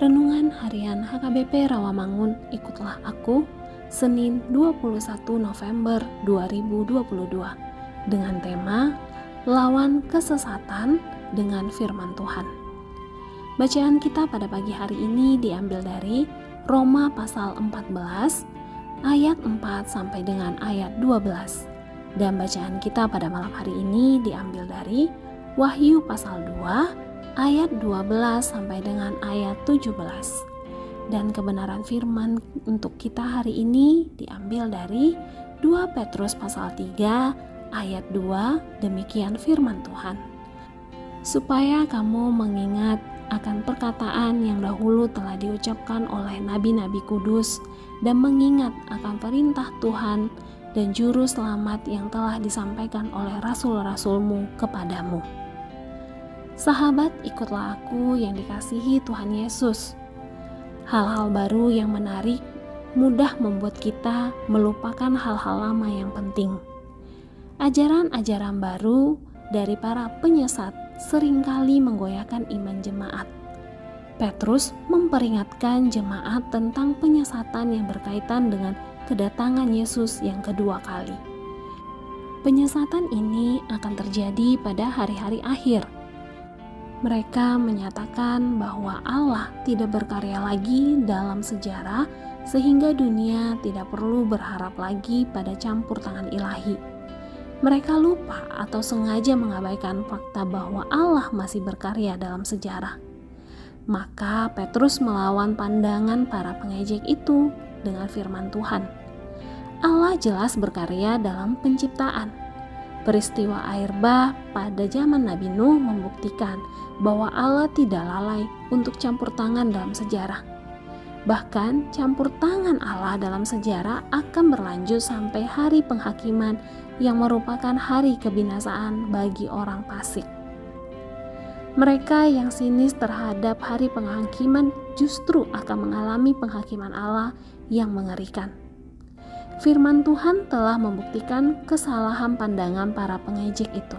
Renungan Harian HKBP Rawamangun Ikutlah Aku Senin 21 November 2022 dengan tema Lawan Kesesatan dengan Firman Tuhan. Bacaan kita pada pagi hari ini diambil dari Roma pasal 14 ayat 4 sampai dengan ayat 12. Dan bacaan kita pada malam hari ini diambil dari Wahyu pasal 2 ayat 12 sampai dengan ayat 17. Dan kebenaran firman untuk kita hari ini diambil dari 2 Petrus pasal 3 ayat 2 demikian firman Tuhan. Supaya kamu mengingat akan perkataan yang dahulu telah diucapkan oleh nabi-nabi kudus dan mengingat akan perintah Tuhan dan juru selamat yang telah disampaikan oleh rasul-rasulmu kepadamu. Sahabat, ikutlah aku yang dikasihi Tuhan Yesus. Hal-hal baru yang menarik mudah membuat kita melupakan hal-hal lama yang penting. Ajaran-ajaran baru dari para penyesat sering kali menggoyahkan iman jemaat. Petrus memperingatkan jemaat tentang penyesatan yang berkaitan dengan kedatangan Yesus yang kedua kali. Penyesatan ini akan terjadi pada hari-hari akhir mereka menyatakan bahwa Allah tidak berkarya lagi dalam sejarah, sehingga dunia tidak perlu berharap lagi pada campur tangan ilahi. Mereka lupa atau sengaja mengabaikan fakta bahwa Allah masih berkarya dalam sejarah. Maka Petrus melawan pandangan para pengejek itu dengan firman Tuhan. Allah jelas berkarya dalam penciptaan Peristiwa air bah pada zaman Nabi Nuh membuktikan bahwa Allah tidak lalai untuk campur tangan dalam sejarah. Bahkan campur tangan Allah dalam sejarah akan berlanjut sampai hari penghakiman yang merupakan hari kebinasaan bagi orang fasik. Mereka yang sinis terhadap hari penghakiman justru akan mengalami penghakiman Allah yang mengerikan firman Tuhan telah membuktikan kesalahan pandangan para pengejek itu.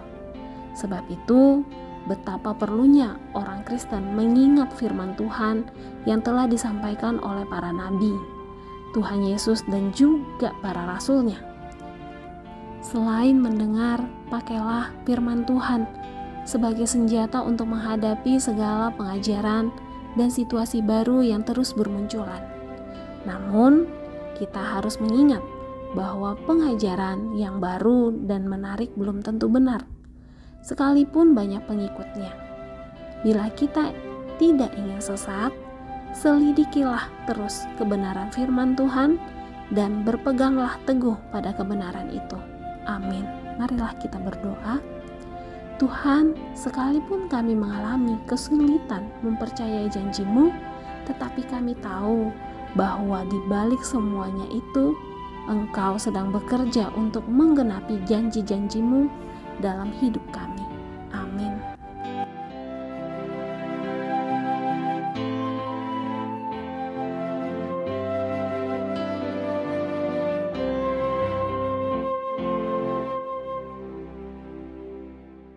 Sebab itu, betapa perlunya orang Kristen mengingat firman Tuhan yang telah disampaikan oleh para nabi, Tuhan Yesus dan juga para rasulnya. Selain mendengar, pakailah firman Tuhan sebagai senjata untuk menghadapi segala pengajaran dan situasi baru yang terus bermunculan. Namun, kita harus mengingat bahwa pengajaran yang baru dan menarik belum tentu benar, sekalipun banyak pengikutnya. Bila kita tidak ingin sesat, selidikilah terus kebenaran firman Tuhan dan berpeganglah teguh pada kebenaran itu. Amin. Marilah kita berdoa. Tuhan, sekalipun kami mengalami kesulitan mempercayai janjimu, tetapi kami tahu bahwa di balik semuanya itu, Engkau sedang bekerja untuk menggenapi janji-janjimu dalam hidup kami.